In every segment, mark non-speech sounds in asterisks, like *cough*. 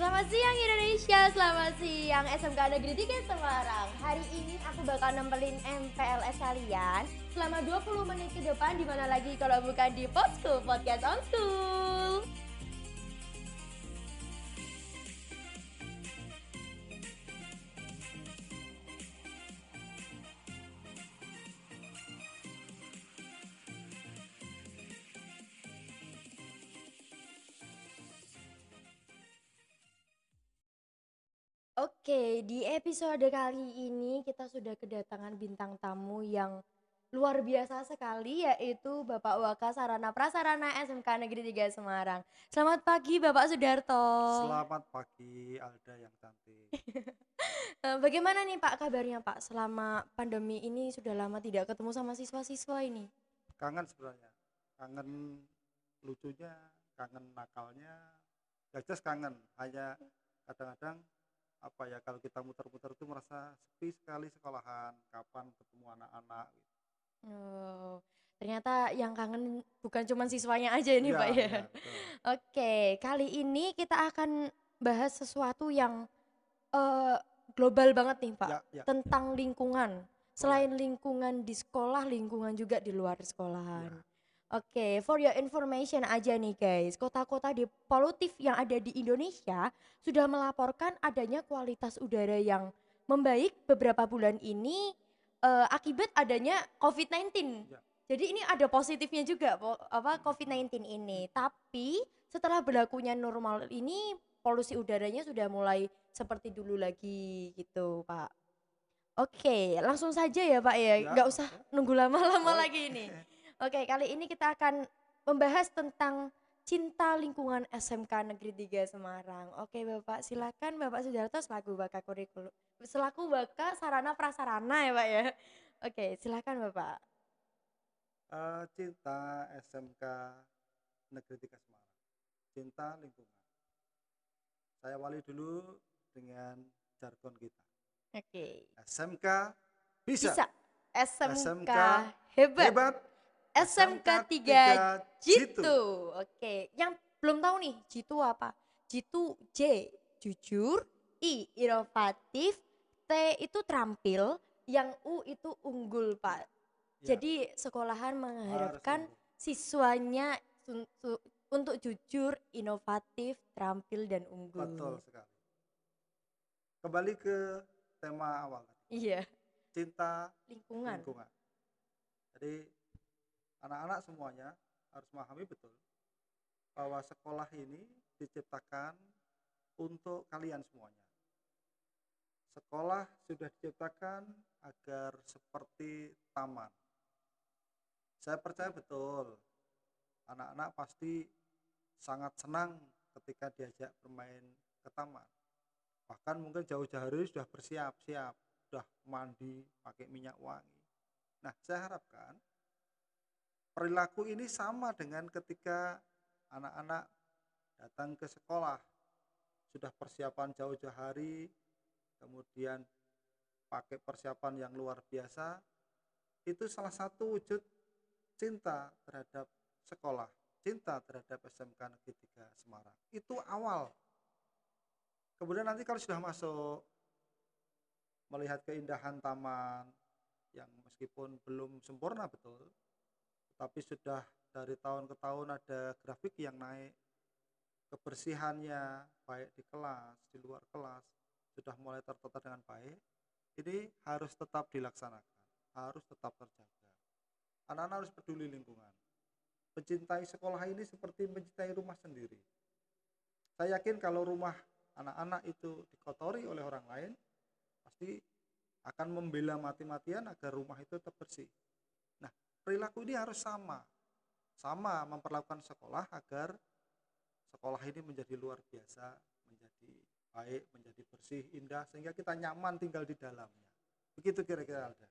Selamat siang Indonesia, selamat siang. SMK Negeri 3 Semarang. Hari ini aku bakal nempelin MPLS kalian Selama 20 menit ke depan. Di mana lagi kalau bukan di Podschool Podcast on School Oke, di episode kali ini kita sudah kedatangan bintang tamu yang luar biasa sekali yaitu Bapak Waka Sarana Prasarana SMK Negeri 3 Semarang. Selamat pagi Bapak Sudarto. Selamat pagi Alda yang cantik. *laughs* Eh, Bagaimana nih Pak kabarnya Pak selama pandemi ini sudah lama tidak ketemu sama siswa-siswa ini? Kangen sebenarnya. Kangen lucunya, kangen nakalnya. Ya jelas kangen. Hanya kadang-kadang apa ya kalau kita muter-muter itu merasa sepi sekali sekolahan. Kapan ketemu anak-anak. gitu. Oh, ternyata yang kangen bukan cuma siswanya aja ini Iya, Pak ya. betul. Oke, kali ini kita akan bahas sesuatu yang eh, global banget nih Pak, Ya, ya. tentang lingkungan. Selain lingkungan di sekolah, lingkungan juga di luar sekolahan. Ya. Oke, for your information aja nih guys, kota-kota di polutif yang ada di Indonesia sudah melaporkan adanya kualitas udara yang membaik beberapa bulan ini eh, akibat adanya COVID-19. Ya. Jadi ini ada positifnya juga apa COVID-19 ini. Tapi setelah berlakunya normal ini polusi udaranya sudah mulai seperti dulu lagi gitu, Pak. Oke, langsung saja ya, Pak ya. Ya, Nggak usah oke. nunggu lama-lama Oh, lagi ini. *laughs* Oke, kali ini kita akan membahas tentang cinta lingkungan SMK Negeri 3 Semarang. Oke, Bapak, silakan Bapak Sudarto selaku Baka kurikulum selaku Baka sarana prasarana ya, Pak ya. Oke, silakan Bapak. Eh, cinta SMK Negeri 3 Semarang. Cinta lingkungan. Saya awali dulu dengan jargon kita. Oke. SMK bisa, Bisa. SMK, SMK hebat. hebat SMK 3 Jitu. Oke, yang belum tahu nih Jitu apa? Jitu J jujur, I inovatif, T itu terampil, yang U itu unggul, Pak. Ya, Jadi sekolahan mengharapkan siswanya untuk jujur, inovatif, terampil dan unggul. betul sekali. Kembali ke tema awal tadi, Iya, cinta lingkungan. lingkungan. Jadi anak-anak semuanya harus memahami betul bahwa sekolah ini diciptakan untuk kalian semuanya. Sekolah sudah diciptakan agar seperti taman. Saya percaya betul anak-anak pasti sangat senang ketika diajak bermain ke taman. Bahkan mungkin jauh-jauh hari sudah bersiap-siap, sudah mandi pakai minyak wangi. Nah, saya harapkan perilaku ini sama dengan ketika anak-anak datang ke sekolah. Sudah persiapan jauh-jauh hari, kemudian pakai persiapan yang luar biasa. Itu salah satu wujud cinta terhadap sekolah, cinta terhadap SMK Negeri 3 Semarang. Itu awal. Kemudian nanti kalau sudah masuk melihat keindahan taman yang meskipun belum sempurna betul, tapi sudah dari tahun ke tahun ada grafik yang naik. Kebersihannya baik di kelas di luar kelas sudah mulai tertata dengan baik. Ini harus tetap dilaksanakan harus tetap terjaga. Anak-anak harus peduli lingkungan. Mencintai sekolah ini seperti mencintai rumah sendiri. Saya yakin kalau rumah anak-anak itu dikotori oleh orang lain pasti akan membela mati-matian agar rumah itu tetap bersih perilaku ini harus sama sama memperlakukan sekolah agar sekolah ini menjadi luar biasa, menjadi baik, menjadi bersih, indah sehingga kita nyaman tinggal di dalamnya. Begitu kira-kira Alda.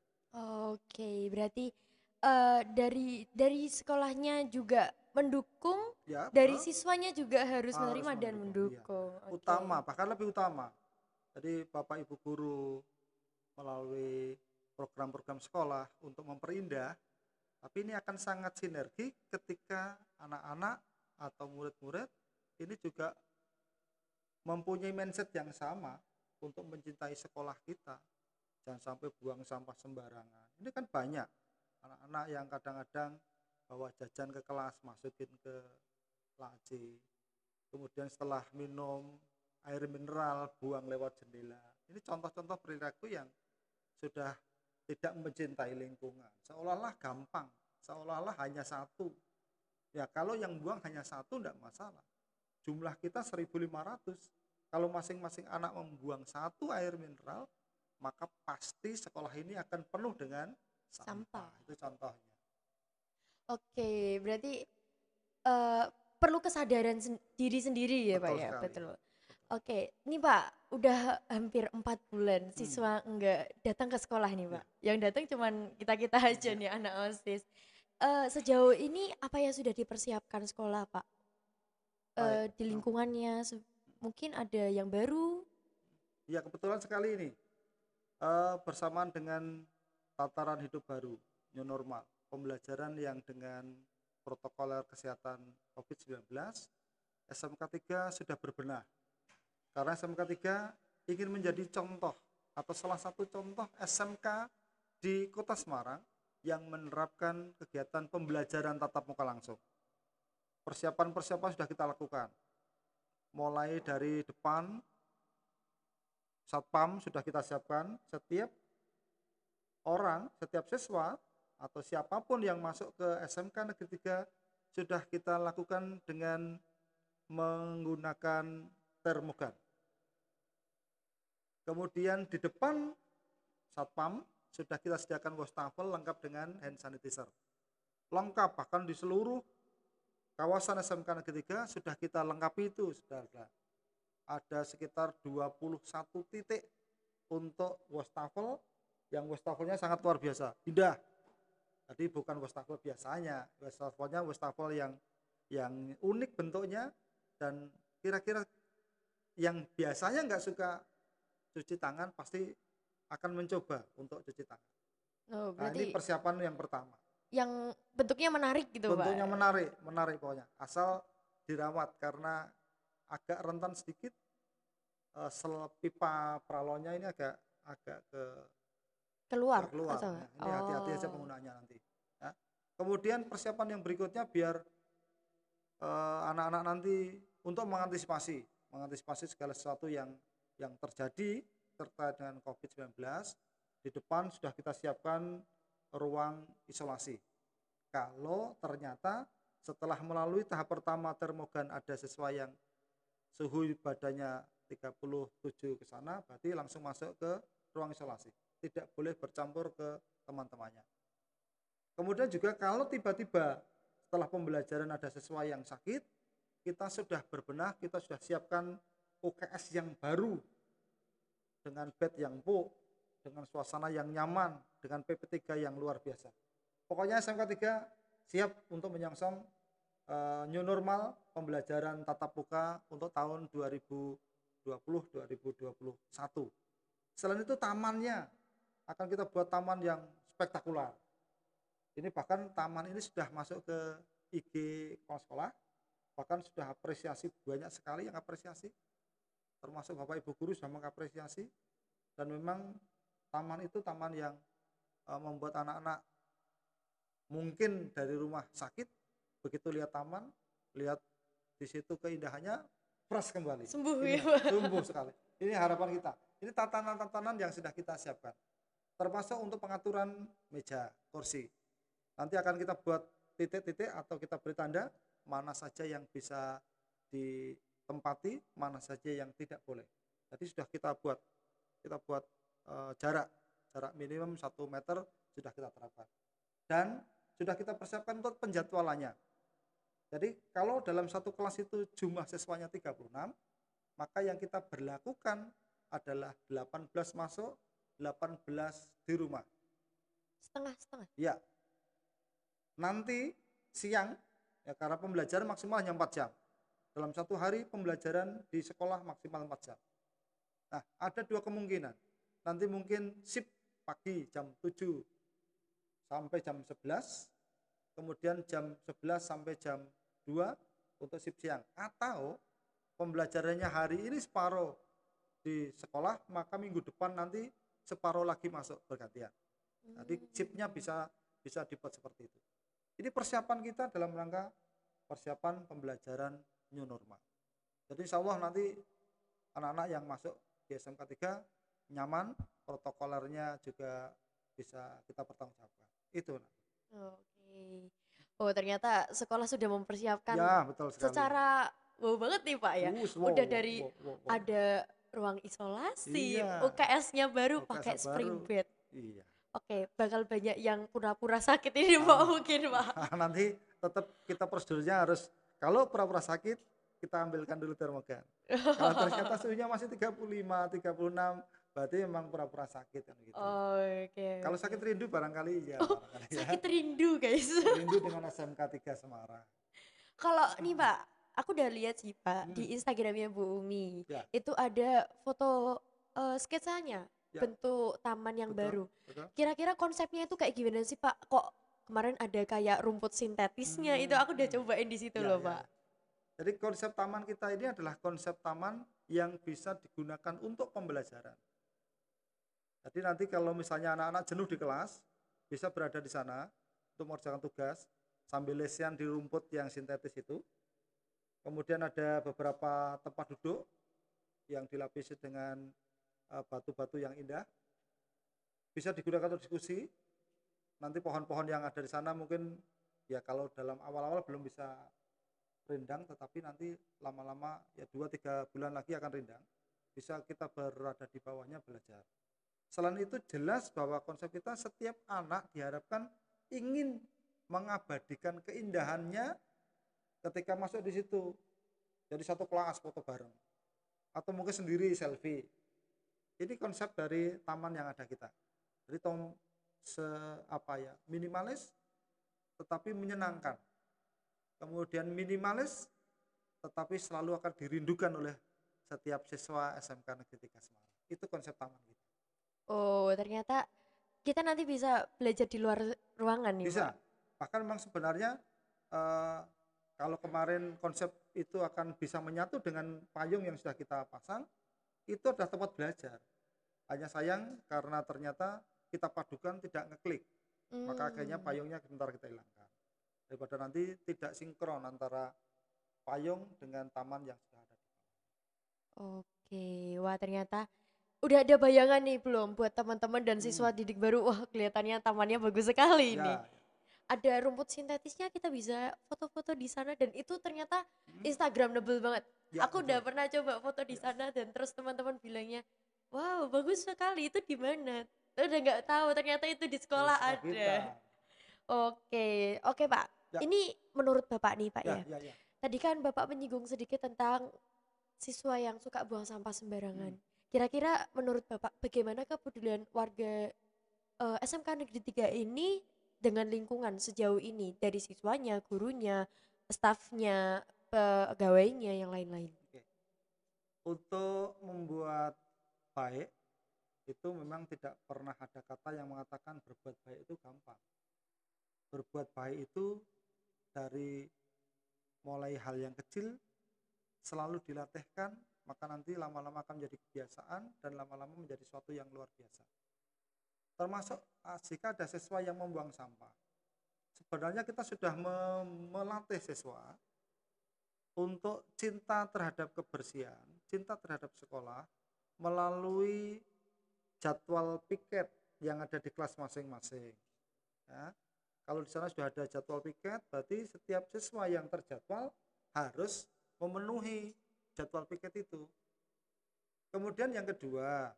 Oke, berarti eh, dari dari sekolahnya juga mendukung, Ya, dari betul. siswanya juga harus Harus menerima dan mendukung, mendukung. Oke. utama, bahkan lebih utama. Jadi Bapak Ibu guru melalui program-program sekolah untuk memperindah, tapi ini akan sangat sinergi ketika anak-anak atau murid-murid ini juga mempunyai mindset yang sama untuk mencintai sekolah kita. Jangan sampai buang sampah sembarangan. Ini kan banyak anak-anak yang kadang-kadang bawa jajan ke kelas masukin ke laci kemudian setelah minum air mineral buang lewat jendela. Ini contoh-contoh perilaku yang sudah tidak mencintai lingkungan. Seolah-olah gampang seolah-olah hanya satu. Ya kalau yang buang hanya satu tidak masalah. Jumlah kita 1500 kalau masing-masing anak membuang satu air mineral maka pasti sekolah ini akan penuh dengan sampah, Sampah. itu contohnya. Oke, berarti eh, perlu kesadaran sen- diri sendiri ya Pak Betul ya, sekali. betul. Oke, ini Pak udah hampir empat bulan siswa enggak datang ke sekolah nih Pak. Yang datang cuman kita kita aja nih anak osis. Eh, sejauh ini apa yang sudah dipersiapkan sekolah Pak? Eh, Baik. di lingkungannya mungkin ada yang baru. Ya kebetulan sekali ini eh, bersamaan dengan tataran hidup baru new normal pembelajaran yang dengan protokoler kesehatan COVID-19 SMK 3 sudah berbenah karena SMK 3 ingin menjadi contoh atau salah satu contoh SMK di Kota Semarang yang menerapkan kegiatan pembelajaran tatap muka langsung. Persiapan-persiapan sudah kita lakukan. Mulai dari depan satpam sudah kita siapkan. Setiap orang, setiap siswa atau siapa pun yang masuk ke SMK Negeri 3 sudah kita lakukan dengan menggunakan termogan. Kemudian di depan satpam sudah kita sediakan wastafel lengkap dengan hand sanitizer. Lengkap bahkan di seluruh kawasan SMK Negeri 3 sudah kita lengkapi itu, saudara ada sekitar 21 titik untuk wastafel yang wastafelnya sangat luar biasa indah jadi bukan wastafel biasanya wastafelnya wastafel yang yang unik bentuknya dan kira-kira yang biasanya nggak suka cuci tangan pasti akan mencoba untuk cuci tangan Oh, nah ini persiapan yang pertama yang bentuknya menarik gitu bentuknya Pak. menarik menarik pokoknya asal dirawat karena agak rentan sedikit eh, sel pipa pralonnya ini agak agak ke Keluar keluar atau Nah, ini hati-hati aja Oh. penggunaannya nanti ya. kemudian persiapan yang berikutnya biar eh, anak-anak nanti untuk mengantisipasi mengantisipasi segala sesuatu yang yang terjadi terkait dengan COVID-19 di depan sudah kita siapkan ruang isolasi. Kalau ternyata setelah melalui tahap pertama termogan ada siswa yang suhu badannya 37 ke sana berarti langsung masuk ke ruang isolasi. Tidak boleh bercampur ke teman-temannya. Kemudian juga kalau tiba-tiba setelah pembelajaran ada siswa yang sakit kita sudah berbenah kita sudah siapkan UKS yang baru dengan bed yang empuk dengan suasana yang nyaman dengan PP3 yang luar biasa pokoknya SMK 3 siap untuk menyongsong eh, new normal pembelajaran tatap muka untuk tahun 2020-2021. Selain itu tamannya akan kita buat taman yang spektakuler. Ini bahkan taman ini sudah masuk ke IG sekolah, bahkan sudah apresiasi banyak sekali yang apresiasi, termasuk bapak ibu guru sudah mengapresiasi, dan memang taman itu taman yang eh, membuat anak-anak mungkin dari rumah sakit begitu lihat taman lihat di situ keindahannya fresh kembali. Sembuh Ini ya, Pak. tumbuh sekali. Ini harapan kita. Ini tatanan-tatanan yang sudah kita siapkan. Termasuk untuk pengaturan meja kursi. Nanti akan kita buat titik-titik atau kita beri tanda mana saja yang bisa ditempati mana saja yang tidak boleh. Jadi sudah kita buat kita buat eh, jarak jarak minimum satu meter sudah kita terapkan. Dan sudah kita persiapkan untuk penjadwalannya. Jadi kalau dalam satu kelas itu jumlah siswanya 36 maka yang kita berlakukan adalah 18 masuk 18 di rumah. Setengah-setengah. ya nanti siang ya karena pembelajaran maksimal hanya 4 jam dalam satu hari pembelajaran di sekolah maksimal 4 jam nah ada dua kemungkinan nanti mungkin shift pagi jam 7 sampai jam 11 kemudian jam 11 sampai jam 2 untuk shift siang atau pembelajarannya hari ini separuh di sekolah, maka minggu depan nanti separuh lagi masuk bergantian. Jadi Hmm. chipnya bisa bisa dibuat seperti itu. Ini persiapan kita dalam rangka persiapan pembelajaran new normal. Jadi insya Allah nanti anak-anak yang masuk di SMK 3 nyaman, protokolernya juga bisa kita pertanggungjawabkan. Itu. Oke. Oh, ternyata sekolah sudah mempersiapkan Ya, betul sekali. secara wow banget nih Pak ya. Us, Udah wow, dari wow, wow, wow. Ada ruang isolasi, Iya. UKS-nya baru UKS pakai spring bed. Iya. Oke, bakal banyak yang pura-pura sakit ini Pak Ah. mungkin Pak. *laughs* nanti tetap kita prosedurnya harus kalau pura-pura sakit kita ambilkan dulu termogan. Kalau ternyata *laughs* suhunya masih 35, 36, berarti memang pura-pura sakit kan gitu. Oke. Kalau oke. sakit rindu barangkali iya. Oh, barangkali ya. Sakit rindu guys. Rindu dengan SMK 3 Semarang. Kalau nih Pak, aku udah lihat sih Pak di Hmm. Instagramnya Bu Umi. Ya. Itu ada foto eh, sketsanya Ya. bentuk taman yang Betul, baru. Kira-kira konsepnya itu kayak gimana sih Pak? Kok kemarin ada kayak rumput sintetisnya itu Hmm, aku udah hmm. cobain di situ Ya, loh ya, Pak. Jadi konsep taman kita ini adalah konsep taman yang bisa digunakan untuk pembelajaran. Jadi nanti kalau misalnya anak-anak jenuh di kelas, bisa berada di sana untuk mengerjakan tugas sambil lesian di rumput yang sintetis itu. Kemudian ada beberapa tempat duduk yang dilapisi dengan batu-batu yang indah. Bisa digunakan untuk diskusi. Nanti pohon-pohon yang ada di sana mungkin ya kalau dalam awal-awal belum bisa rindang tetapi nanti lama-lama ya 2-3 bulan lagi akan rindang. Bisa kita berada di bawahnya belajar. Selain itu jelas bahwa konsep kita setiap anak diharapkan ingin mengabadikan keindahannya ketika masuk di situ. Jadi satu kelas foto bareng. Atau mungkin sendiri selfie ini konsep dari taman yang ada kita jadi tom se apa ya minimalis tetapi menyenangkan kemudian minimalis tetapi selalu akan dirindukan oleh setiap siswa SMK Negeri 3 Semarang. Itu konsep taman kita. Oh, ternyata kita nanti bisa belajar di luar ruangan nih Bisa. Pak. Bahkan memang sebenarnya eh, kalau kemarin konsep itu akan bisa menyatu dengan payung yang sudah kita pasang, itu adalah tempat belajar. Hanya sayang karena ternyata kita padukan tidak ngeklik, maka akhirnya Hmm. payungnya sebentar kita hilangkan. Daripada nanti tidak sinkron antara payung dengan taman yang sudah ada. Oke, wah ternyata udah ada bayangan nih belum buat teman-teman dan siswa Hmm. didik baru. Wah, kelihatannya tamannya bagus sekali ini. Ya, Ada rumput sintetisnya kita bisa foto-foto di sana dan itu ternyata Hmm. Instagramable banget. Ya, Aku betul. udah pernah coba foto di Ya. sana dan terus teman-teman bilangnya, "Wow, bagus sekali. Itu di mana?" Udah nggak tahu ternyata itu di sekolah Siswa ada. kita. Oke, oke Pak. Ya. Ini menurut Bapak nih Pak Ya, ya. ya, ya. Tadi kan Bapak menyinggung sedikit tentang siswa yang suka buang sampah sembarangan. Hmm. Kira-kira menurut Bapak bagaimana kepedulian warga eh, SMK Negeri 3 ini dengan lingkungan sejauh ini dari siswanya, gurunya, stafnya, pegawainya yang lain-lain? Untuk membuat baik itu memang tidak pernah ada kata yang mengatakan berbuat baik itu gampang. Berbuat baik itu dari mulai hal yang kecil selalu dilatihkan maka nanti lama-lama akan menjadi kebiasaan dan lama-lama menjadi suatu yang luar biasa. Termasuk ah, jika ada siswa yang membuang sampah. Sebenarnya kita sudah me- melatih siswa untuk cinta terhadap kebersihan, cinta terhadap sekolah melalui jadwal piket yang ada di kelas masing-masing. Ya. Kalau di sana sudah ada jadwal piket, berarti setiap siswa yang terjadwal harus memenuhi jadwal piket itu. Kemudian yang kedua,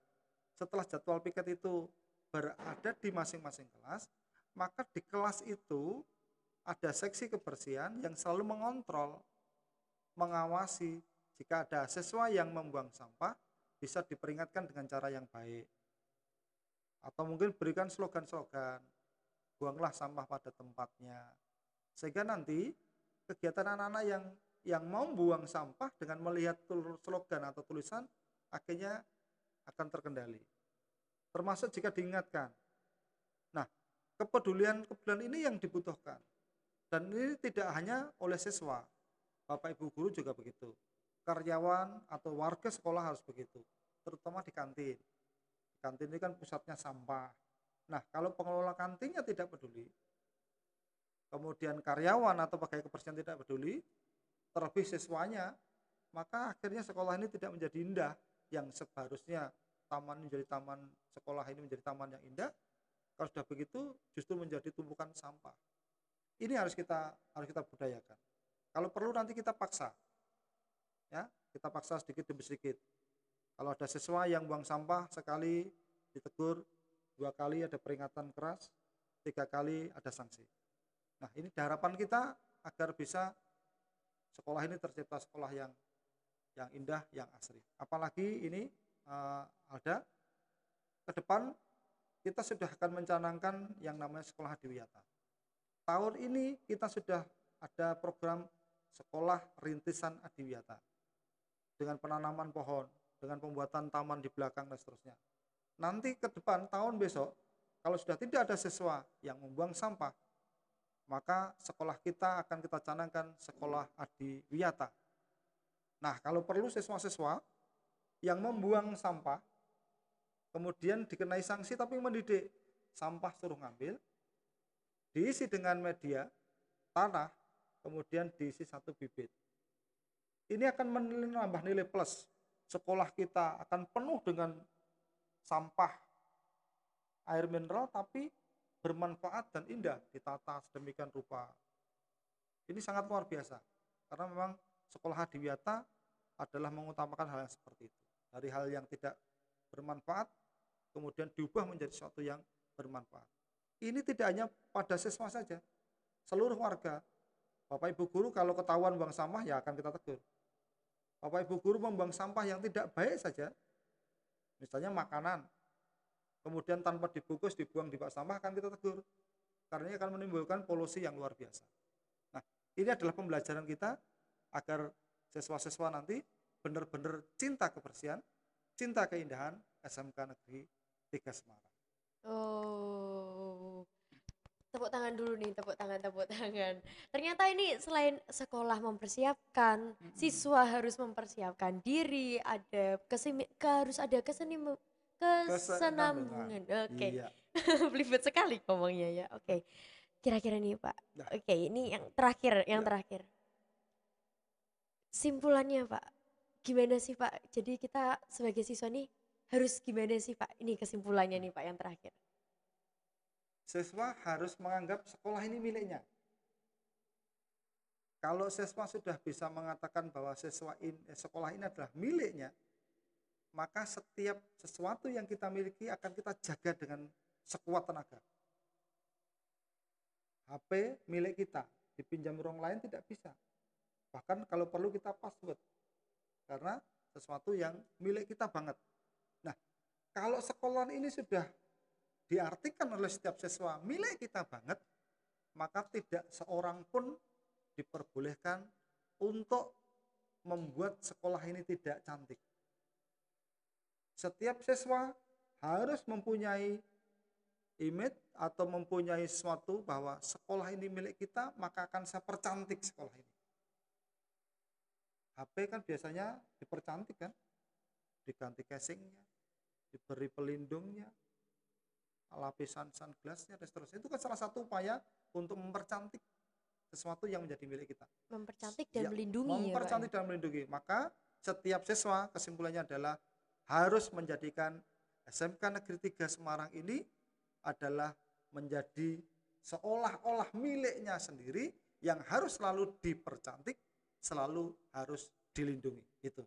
setelah jadwal piket itu berada di masing-masing kelas, maka di kelas itu ada seksi kebersihan yang selalu mengontrol, mengawasi jika ada siswa yang membuang sampah bisa diperingatkan dengan cara yang baik. Atau mungkin berikan slogan-slogan, buanglah sampah pada tempatnya. Sehingga nanti kegiatan anak-anak yang yang mau buang sampah dengan melihat slogan atau tulisan akhirnya akan terkendali. Termasuk jika diingatkan. Nah, kepedulian kepedulian ini yang dibutuhkan. Dan ini tidak hanya oleh siswa, Bapak Ibu guru juga begitu. karyawan atau warga sekolah harus begitu, terutama di kantin. Kantin ini kan pusatnya sampah. Nah, kalau pengelola kantinnya tidak peduli, kemudian karyawan atau pegawai kebersihan tidak peduli, terlebih siswanya, maka akhirnya sekolah ini tidak menjadi indah yang seharusnya taman menjadi taman sekolah ini menjadi taman yang indah kalau sudah begitu justru menjadi tumpukan sampah ini harus kita harus kita budayakan kalau perlu nanti kita paksa ya kita paksa sedikit demi sedikit kalau ada siswa yang buang sampah sekali ditegur dua kali ada peringatan keras tiga kali ada sanksi nah ini harapan kita agar bisa sekolah ini tercipta sekolah yang yang indah, yang asri. Apalagi ini uh, ada ke depan kita sudah akan mencanangkan yang namanya sekolah Adiwiyata. Tahun ini kita sudah ada program sekolah rintisan Adiwiyata dengan penanaman pohon, dengan pembuatan taman di belakang dan seterusnya. Nanti ke depan tahun besok kalau sudah tidak ada siswa yang membuang sampah, maka sekolah kita akan kita canangkan sekolah Adiwiyata Nah, kalau perlu siswa-siswa yang membuang sampah, kemudian dikenai sanksi tapi mendidik, sampah suruh ngambil, diisi dengan media, tanah, kemudian diisi satu bibit. Ini akan menambah nilai plus. Sekolah kita akan penuh dengan sampah air mineral tapi bermanfaat dan indah ditata sedemikian rupa. Ini sangat luar biasa karena memang sekolah Hadiwiyata adalah mengutamakan hal yang seperti itu. Dari hal yang tidak bermanfaat, kemudian diubah menjadi sesuatu yang bermanfaat. Ini tidak hanya pada siswa saja, seluruh warga. Bapak Ibu guru kalau ketahuan buang sampah ya akan kita tegur. Bapak Ibu guru membuang sampah yang tidak baik saja, misalnya makanan, kemudian tanpa dibungkus dibuang di bak sampah akan kita tegur. Karena akan menimbulkan polusi yang luar biasa. Nah, ini adalah pembelajaran kita agar siswa-siswa nanti benar-benar cinta kebersihan, cinta keindahan SMK Negeri 3 Semarang. Oh, tepuk tangan dulu nih, tepuk tangan, tepuk tangan. Ternyata ini selain sekolah mempersiapkan, mm-hmm. siswa harus mempersiapkan diri, ada ke sini, harus ada keseni kesenambungan. Oke, okay. iya. *laughs* belibet sekali ngomongnya ya. Oke, okay. kira-kira nih Pak. Nah. Oke, okay, ini yang terakhir, yang ya. terakhir simpulannya Pak, gimana sih Pak? Jadi kita sebagai siswa nih harus gimana sih Pak? Ini kesimpulannya nih Pak yang terakhir. Siswa harus menganggap sekolah ini miliknya. Kalau siswa sudah bisa mengatakan bahwa siswa ini, eh, sekolah ini adalah miliknya, maka setiap sesuatu yang kita miliki akan kita jaga dengan sekuat tenaga. HP milik kita, dipinjam orang lain tidak bisa bahkan kalau perlu kita password karena sesuatu yang milik kita banget nah kalau sekolah ini sudah diartikan oleh setiap siswa milik kita banget maka tidak seorang pun diperbolehkan untuk membuat sekolah ini tidak cantik. Setiap siswa harus mempunyai image atau mempunyai sesuatu bahwa sekolah ini milik kita maka akan saya percantik sekolah ini. HP kan biasanya dipercantik kan? Diganti casingnya diberi pelindungnya lapisan sunglassnya dan seterusnya. Itu kan salah satu upaya untuk mempercantik sesuatu yang menjadi milik kita. Mempercantik dan ya, melindungi ya, mempercantik ya, dan melindungi. Maka setiap siswa kesimpulannya adalah harus menjadikan SMK Negeri 3 Semarang ini adalah menjadi seolah-olah miliknya sendiri yang harus selalu dipercantik selalu harus dilindungi. Itu.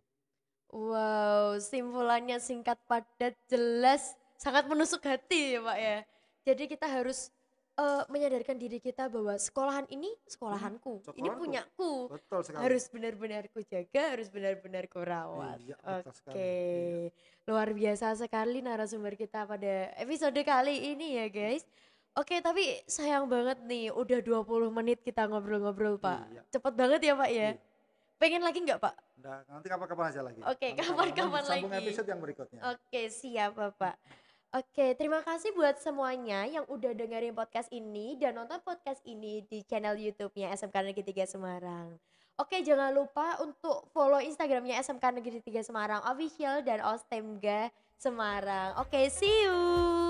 Wow, simpulannya singkat padat jelas sangat menusuk hati ya Pak ya. Jadi kita harus uh, menyadarkan diri kita bahwa sekolahan ini sekolahanku, hmm, ini punyaku. Betul sekali. Harus benar-benar ku jaga, harus benar-benar ku rawat. Iya, Oke. Okay. Iya. Luar biasa sekali narasumber kita pada episode kali ini ya guys. Oke, tapi sayang banget nih, udah 20 menit kita ngobrol-ngobrol, Pak. Iya. Cepet banget ya, Pak ya? Iya. Pengen lagi nggak, Pak? Nanti kapan-kapan aja lagi. Oke, kapan-kapan lagi. Sambung episode yang berikutnya. Oke, siap, Bapak. Oke, terima kasih buat semuanya yang udah dengerin podcast ini dan nonton podcast ini di channel YouTube-nya SMK Negeri 3 Semarang. Oke, jangan lupa untuk follow Instagramnya SMK Negeri 3 Semarang Official dan Ostemga Semarang. Oke, see you.